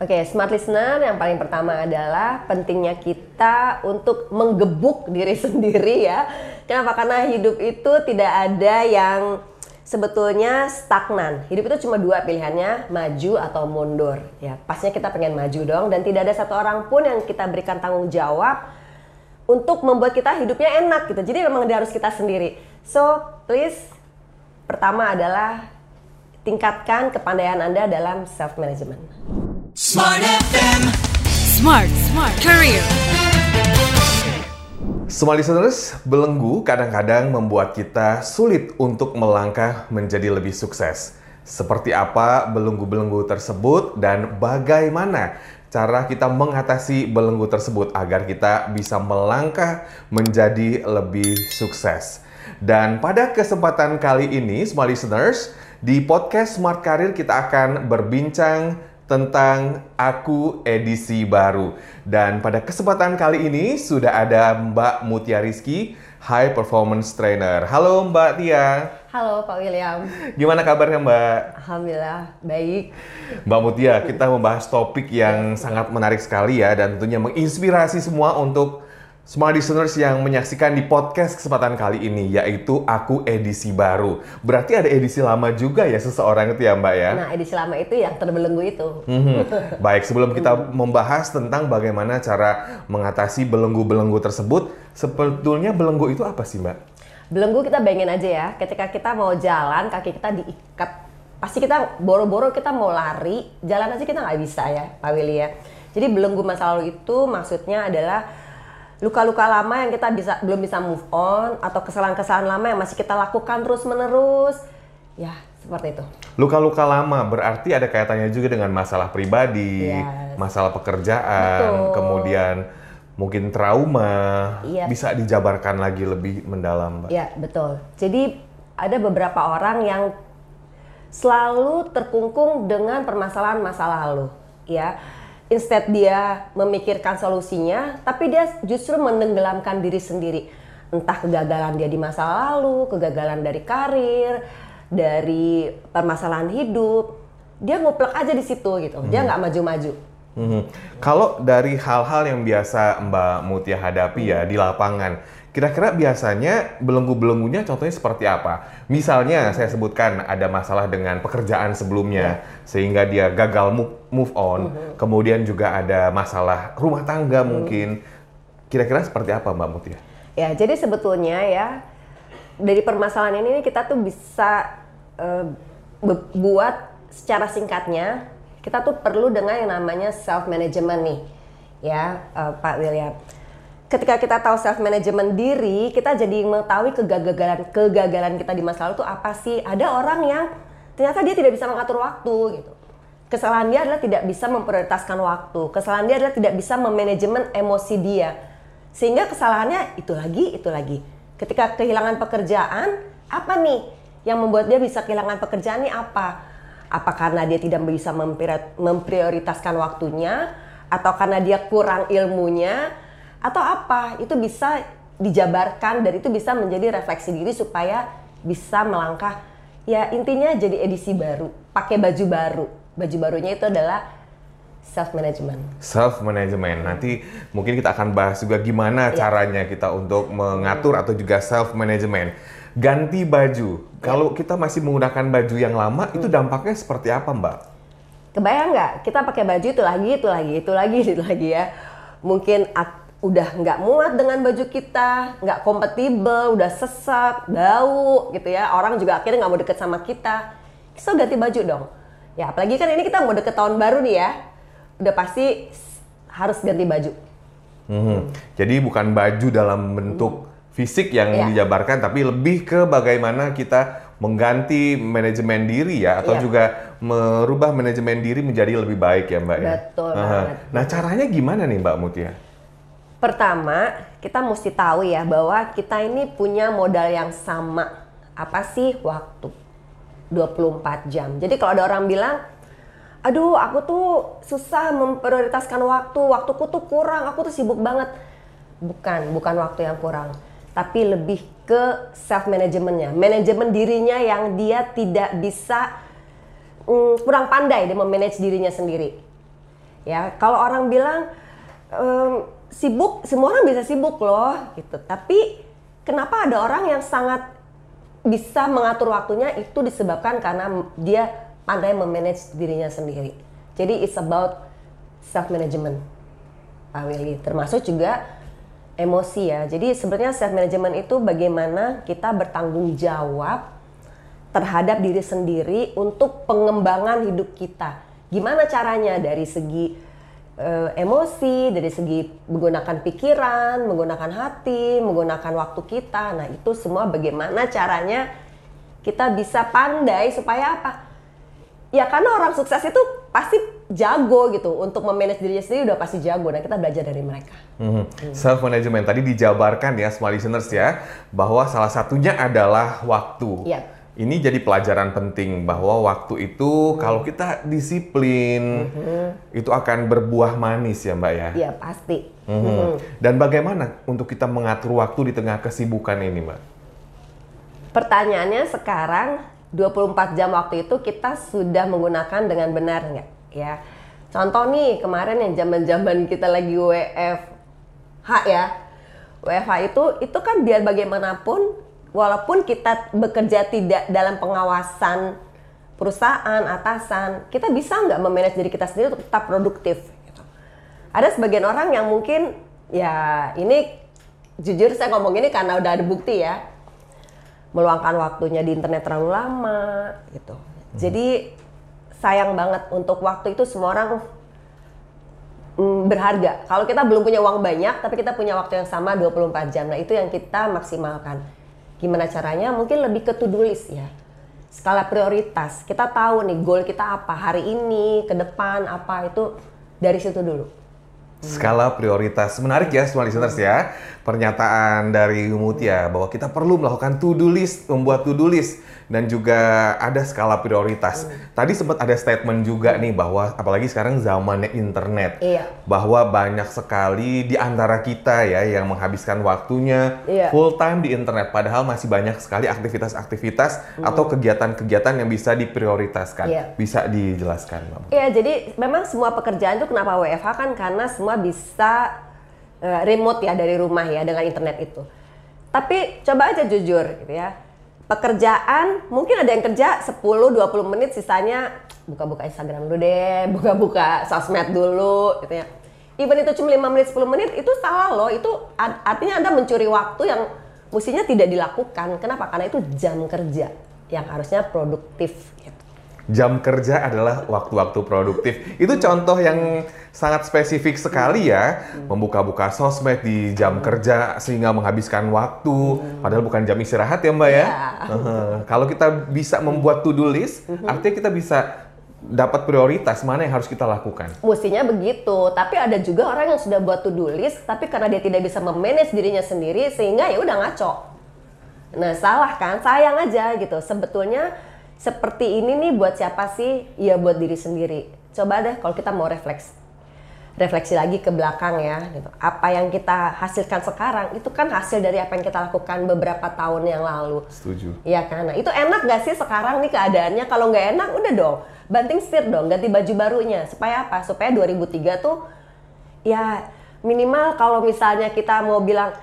Oke, smart listener yang paling pertama adalah pentingnya kita untuk menggebuk diri sendiri ya. Kenapa? Karena hidup itu tidak ada yang sebetulnya stagnan. Hidup itu cuma dua pilihannya, maju atau mundur. Ya, pasnya kita pengen maju dong dan tidak ada satu orang pun yang kita berikan tanggung jawab untuk membuat kita hidupnya enak gitu. Jadi memang dia harus kita sendiri. So, please pertama adalah tingkatkan kepandaian Anda dalam self management. Smart FM. Smart, smart career. Semua listeners, belenggu kadang-kadang membuat kita sulit untuk melangkah menjadi lebih sukses. Seperti apa belenggu-belenggu tersebut dan bagaimana cara kita mengatasi belenggu tersebut agar kita bisa melangkah menjadi lebih sukses. Dan pada kesempatan kali ini, semua listeners, di podcast Smart Career kita akan berbincang tentang Aku edisi baru. Dan pada kesempatan kali ini sudah ada Mbak Mutia Rizky, High Performance Trainer. Halo Mbak Tia. Halo Pak William. Gimana kabarnya Mbak? Alhamdulillah baik. Mbak Mutia, kita membahas topik yang sangat menarik sekali ya dan tentunya menginspirasi semua untuk semua listeners yang menyaksikan di podcast kesempatan kali ini, yaitu aku edisi baru. Berarti ada edisi lama juga ya seseorang itu ya Mbak ya? Nah edisi lama itu yang terbelenggu itu. Mm-hmm. Baik, sebelum kita membahas tentang bagaimana cara mengatasi belenggu-belenggu tersebut, sebetulnya belenggu itu apa sih Mbak? Belenggu kita bayangin aja ya, ketika kita mau jalan, kaki kita diikat. Pasti kita boro-boro kita mau lari, jalan aja kita nggak bisa ya Pak Willy ya. Jadi belenggu masa lalu itu maksudnya adalah luka-luka lama yang kita bisa belum bisa move on atau kesalahan-kesalahan lama yang masih kita lakukan terus-menerus. Ya, seperti itu. Luka-luka lama berarti ada kaitannya juga dengan masalah pribadi, yes. masalah pekerjaan, Betul. kemudian mungkin trauma, iya. bisa dijabarkan lagi lebih mendalam, Mbak. Iya, betul. Jadi ada beberapa orang yang selalu terkungkung dengan permasalahan masa lalu, ya instead dia memikirkan solusinya, tapi dia justru menenggelamkan diri sendiri. Entah kegagalan dia di masa lalu, kegagalan dari karir, dari permasalahan hidup, dia nguplek aja di situ gitu. Hmm. Dia nggak maju-maju. Hmm. Kalau dari hal-hal yang biasa Mbak Mutia hadapi hmm. ya di lapangan, Kira-kira biasanya belenggu-belenggunya contohnya seperti apa? Misalnya saya sebutkan ada masalah dengan pekerjaan sebelumnya yeah. sehingga dia gagal move, move on. Mm -hmm. Kemudian juga ada masalah rumah tangga mm. mungkin. Kira-kira seperti apa Mbak Mutia? Ya, jadi sebetulnya ya dari permasalahan ini kita tuh bisa uh, buat secara singkatnya kita tuh perlu dengan yang namanya self management nih. Ya, uh, Pak William ketika kita tahu self management diri, kita jadi mengetahui kegagalan kegagalan kita di masa lalu itu apa sih? Ada orang yang ternyata dia tidak bisa mengatur waktu gitu. Kesalahan dia adalah tidak bisa memprioritaskan waktu. Kesalahan dia adalah tidak bisa memanajemen emosi dia. Sehingga kesalahannya itu lagi, itu lagi. Ketika kehilangan pekerjaan, apa nih yang membuat dia bisa kehilangan pekerjaan ini apa? Apa karena dia tidak bisa memprioritaskan waktunya atau karena dia kurang ilmunya atau apa itu bisa dijabarkan dan itu bisa menjadi refleksi diri supaya bisa melangkah ya intinya jadi edisi baru pakai baju baru. Baju barunya itu adalah self management self management nanti mungkin kita akan bahas juga gimana yeah. caranya kita untuk mengatur atau juga self management ganti baju. Yeah. kalau kita masih menggunakan baju yang lama hmm. itu dampaknya seperti apa mbak? Kebayang nggak? Kita pakai baju itu lagi itu lagi itu lagi itu lagi ya. Mungkin udah nggak muat dengan baju kita, nggak kompatibel, udah sesak, bau gitu ya. Orang juga akhirnya nggak mau deket sama kita. So ganti baju dong. Ya apalagi kan ini kita mau deket tahun baru nih ya. Udah pasti harus ganti baju. Hmm. Jadi bukan baju dalam bentuk hmm. fisik yang ya. dijabarkan, tapi lebih ke bagaimana kita mengganti manajemen diri ya, atau ya. juga merubah manajemen diri menjadi lebih baik ya Mbak ya. Betul ya. banget. Nah caranya gimana nih Mbak Mutia? Pertama, kita mesti tahu ya bahwa kita ini punya modal yang sama. Apa sih waktu? 24 jam. Jadi kalau ada orang bilang, aduh aku tuh susah memprioritaskan waktu, waktuku tuh kurang, aku tuh sibuk banget. Bukan, bukan waktu yang kurang. Tapi lebih ke self managementnya, manajemen dirinya yang dia tidak bisa mm, kurang pandai dia memanage dirinya sendiri Ya, kalau orang bilang em, sibuk, semua orang bisa sibuk loh, gitu. Tapi kenapa ada orang yang sangat bisa mengatur waktunya itu disebabkan karena dia pandai memanage dirinya sendiri. Jadi it's about self management, Pak Willy. Termasuk juga emosi ya. Jadi sebenarnya self management itu bagaimana kita bertanggung jawab terhadap diri sendiri untuk pengembangan hidup kita. Gimana caranya dari segi eh, emosi, dari segi menggunakan pikiran, menggunakan hati, menggunakan waktu kita. Nah, itu semua bagaimana caranya kita bisa pandai supaya apa? Ya karena orang sukses itu pasti jago gitu untuk memanage dirinya sendiri udah pasti jago. Nah, kita belajar dari mereka. Self management tadi dijabarkan ya, small listeners ya, bahwa salah satunya adalah waktu. Iya. Ini jadi pelajaran penting bahwa waktu itu kalau kita disiplin itu akan berbuah manis ya Mbak ya. Iya, pasti. Mhm. Dan bagaimana untuk kita mengatur waktu di tengah kesibukan ini Mbak? Pertanyaannya sekarang 24 jam waktu itu kita sudah menggunakan dengan benar nggak? Ya. Contoh nih kemarin yang zaman-zaman kita lagi WFH ya. WFH itu itu kan biar bagaimanapun walaupun kita bekerja tidak dalam pengawasan perusahaan atasan, kita bisa nggak memanage diri kita sendiri untuk tetap produktif? gitu. Ada sebagian orang yang mungkin ya ini jujur saya ngomong ini karena udah ada bukti ya meluangkan waktunya di internet terlalu lama gitu. Jadi sayang banget untuk waktu itu semua orang mm, berharga. Kalau kita belum punya uang banyak tapi kita punya waktu yang sama 24 jam. Nah, itu yang kita maksimalkan. Gimana caranya? Mungkin lebih ke to-do ya. Skala prioritas. Kita tahu nih goal kita apa hari ini, ke depan apa itu dari situ dulu. Skala prioritas menarik ya semua listeners ya. Pernyataan dari Mutia bahwa kita perlu melakukan to-do list, membuat to-do list dan juga ada skala prioritas. Tadi sempat ada statement juga nih bahwa apalagi sekarang zamannya internet. Iya. Bahwa banyak sekali di antara kita ya yang menghabiskan waktunya Iya. full time di internet padahal masih banyak sekali aktivitas-aktivitas atau kegiatan-kegiatan yang bisa diprioritaskan. Iya. Bisa dijelaskan, Mbak. Iya, jadi memang semua pekerjaan itu kenapa WFH kan karena semua bisa eh, remote ya dari rumah ya dengan internet itu. Tapi coba aja jujur gitu ya. Pekerjaan mungkin ada yang kerja 10 20 menit sisanya buka-buka Instagram dulu deh, buka-buka sosmed dulu gitu ya. Even itu cuma 5 menit 10 menit itu salah loh. Itu art- artinya Anda mencuri waktu yang mestinya tidak dilakukan. Kenapa? Karena itu jam kerja yang harusnya produktif gitu. Jam kerja adalah waktu-waktu produktif. Itu contoh yang sangat spesifik sekali ya. Membuka-buka sosmed di jam kerja sehingga menghabiskan waktu. Padahal bukan jam istirahat ya Mbak ya. Iya. Heeh. Kalau kita bisa membuat to-do list, artinya kita bisa dapat prioritas mana yang harus kita lakukan. Mestinya begitu, tapi ada juga orang yang sudah buat to-do list, tapi karena dia tidak bisa memanage dirinya sendiri, sehingga ya udah ngaco. Nah salah kan, sayang aja gitu. Sebetulnya seperti ini nih buat siapa sih? Ya buat diri sendiri. Coba deh kalau kita mau refleks, refleksi lagi ke belakang ya. Gitu. Apa yang kita hasilkan sekarang itu kan hasil dari apa yang kita lakukan beberapa tahun yang lalu. Setuju. Iya kan? Nah, itu enak gak sih sekarang nih keadaannya? Kalau nggak enak, udah dong. Banting setir dong, ganti baju barunya. Supaya apa? Supaya 2003 tuh, ya minimal kalau misalnya kita mau bilang,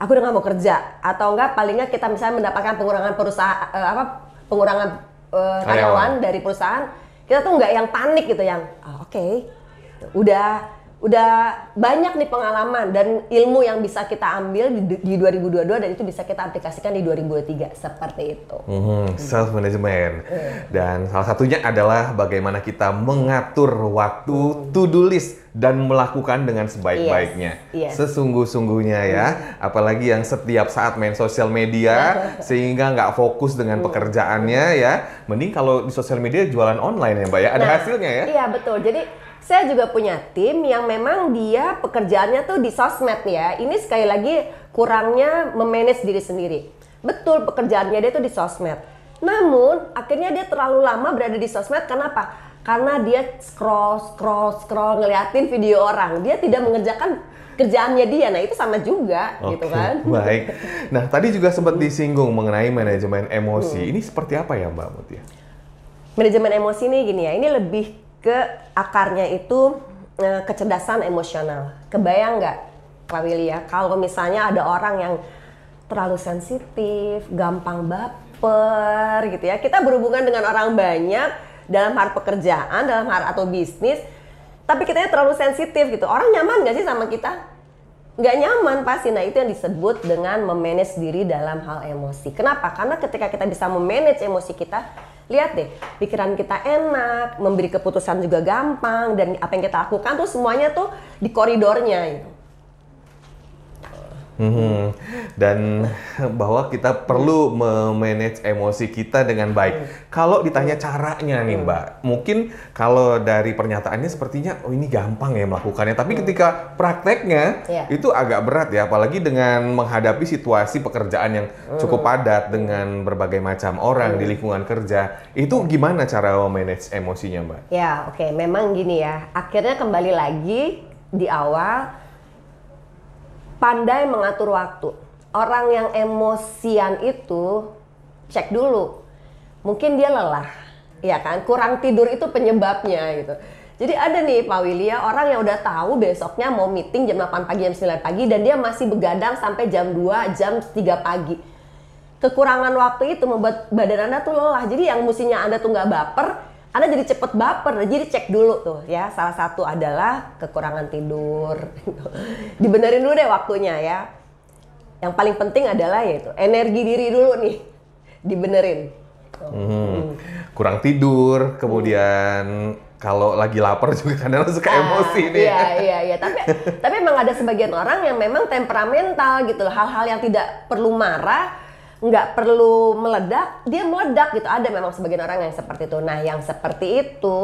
aku udah nggak mau kerja. Atau enggak, paling nggak kita misalnya mendapatkan pengurangan perusahaan, eh, apa, pengurangan eh, Karyawan. dari perusahaan, kita tuh nggak yang panik gitu, yang, "Ah, oke, udah udah banyak nih pengalaman dan ilmu yang bisa kita ambil di, di 2022 dan itu bisa kita aplikasikan di 2023 seperti itu. Mhm, self management dan salah satunya adalah bagaimana kita mengatur waktu to-do list dan melakukan dengan sebaik-baiknya. Yes, yes. sesungguh-sungguhnya ya. Apalagi yang setiap saat main sosial media sehingga nggak fokus dengan pekerjaannya ya. Mending kalau di sosial media jualan online ya mbak ya. Ada Nah, hasilnya ya. Iya betul. Jadi saya juga punya tim yang memang dia pekerjaannya tuh di sosmed ya. Ini sekali lagi kurangnya memanage diri sendiri. Betul pekerjaannya dia tuh di sosmed. Namun akhirnya dia terlalu lama berada di sosmed kenapa? Karena dia scroll scroll scroll ngeliatin video orang. Dia tidak mengerjakan kerjaannya dia. Nah itu sama juga gitu Oke, kan. baik. Nah, tadi juga sempat disinggung mengenai manajemen emosi. Ini seperti apa ya, Mbak Mutia? manajemen emosi ini gini ya, ini lebih ke akarnya itu eh, kecerdasan emosional. Kebayang nggak, Pak Willy ya, kalau misalnya ada orang yang terlalu sensitif, gampang baper gitu ya. Kita berhubungan dengan orang banyak dalam hal pekerjaan, dalam hal atau bisnis, tapi kita terlalu sensitif gitu. Orang nyaman nggak sih sama kita? Nggak nyaman pasti. Nah itu yang disebut dengan memanage diri dalam hal emosi. Kenapa? Karena ketika kita bisa memanage emosi kita, lihat deh, pikiran kita enak, memberi keputusan juga gampang, dan apa yang kita lakukan tuh semuanya tuh di koridornya gitu. Hmm, dan bahwa kita perlu memanage emosi kita dengan baik. Kalau ditanya caranya nih Mbak, mungkin kalau dari pernyataannya sepertinya oh ini gampang ya melakukannya. Tapi ketika prakteknya Iya. itu agak berat ya, apalagi dengan menghadapi situasi pekerjaan yang cukup padat dengan berbagai macam orang di lingkungan kerja. Itu gimana cara memanage emosinya Mbak? Ya, oke. Memang gini ya. Akhirnya kembali lagi di awal pandai mengatur waktu. Orang yang emosian itu cek dulu. Mungkin dia lelah, ya kan? Kurang tidur itu penyebabnya gitu. Jadi ada nih Pak Willy ya, orang yang udah tahu besoknya mau meeting jam 8 pagi, jam 9 pagi dan dia masih begadang sampai jam 2, jam 3 pagi. Kekurangan waktu itu membuat badan Anda tuh lelah. Jadi yang mestinya Anda tuh nggak baper, Anda jadi cepet baper. Jadi cek dulu tuh ya. Salah satu adalah kekurangan tidur. Dibenerin dulu deh waktunya ya. Yang paling penting adalah yaitu energi diri dulu nih. Dibenerin. Hmm, kurang tidur, kemudian kalau lagi lapar juga kadang suka emosi Ah, nih. Iya, iya, iya. Tapi tapi memang ada sebagian orang yang memang temperamental gitu. Hal-hal yang tidak perlu marah, nggak perlu meledak, dia meledak gitu. Ada memang sebagian orang yang seperti itu. Nah, yang seperti itu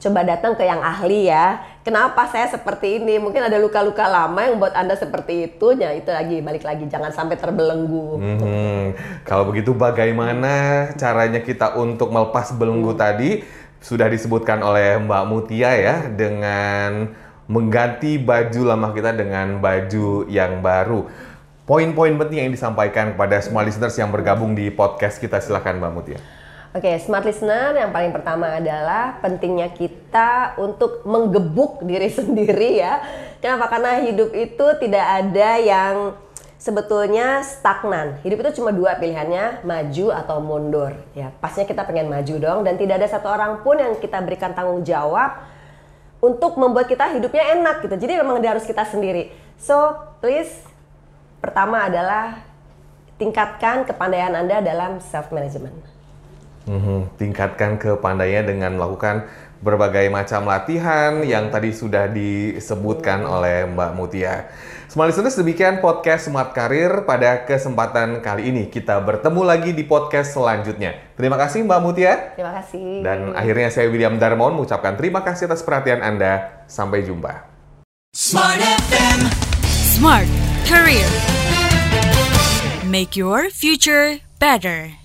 coba datang ke yang ahli ya. Kenapa saya seperti ini? Mungkin ada luka-luka lama yang buat Anda seperti itu. Ya, itu lagi balik lagi jangan sampai terbelenggu. Hmm, kalau begitu bagaimana caranya kita untuk melepas belenggu tadi? Sudah disebutkan oleh Mbak Mutia ya dengan mengganti baju lama kita dengan baju yang baru. Poin-poin penting yang disampaikan kepada semua listeners yang bergabung di podcast kita silakan Mbak Mutia. Oke, smart listener yang paling pertama adalah pentingnya kita untuk menggebuk diri sendiri ya. Kenapa? Karena hidup itu tidak ada yang sebetulnya stagnan. Hidup itu cuma dua pilihannya, maju atau mundur. Ya, pasnya kita pengen maju dong dan tidak ada satu orang pun yang kita berikan tanggung jawab untuk membuat kita hidupnya enak gitu. Jadi memang harus kita sendiri. So, please pertama adalah tingkatkan kepandaian Anda dalam self management. Mhm, Tingkatkan kepandaian dengan melakukan berbagai macam latihan yang tadi sudah disebutkan oleh Mbak Mutia. Smart listeners, demikian podcast Smart Karir pada kesempatan kali ini. Kita bertemu lagi di podcast selanjutnya. Terima kasih Mbak Mutia. Terima kasih. Dan akhirnya saya William Darmon mengucapkan terima kasih atas perhatian Anda. Sampai jumpa. Smart FM. Smart Career. Make your future better.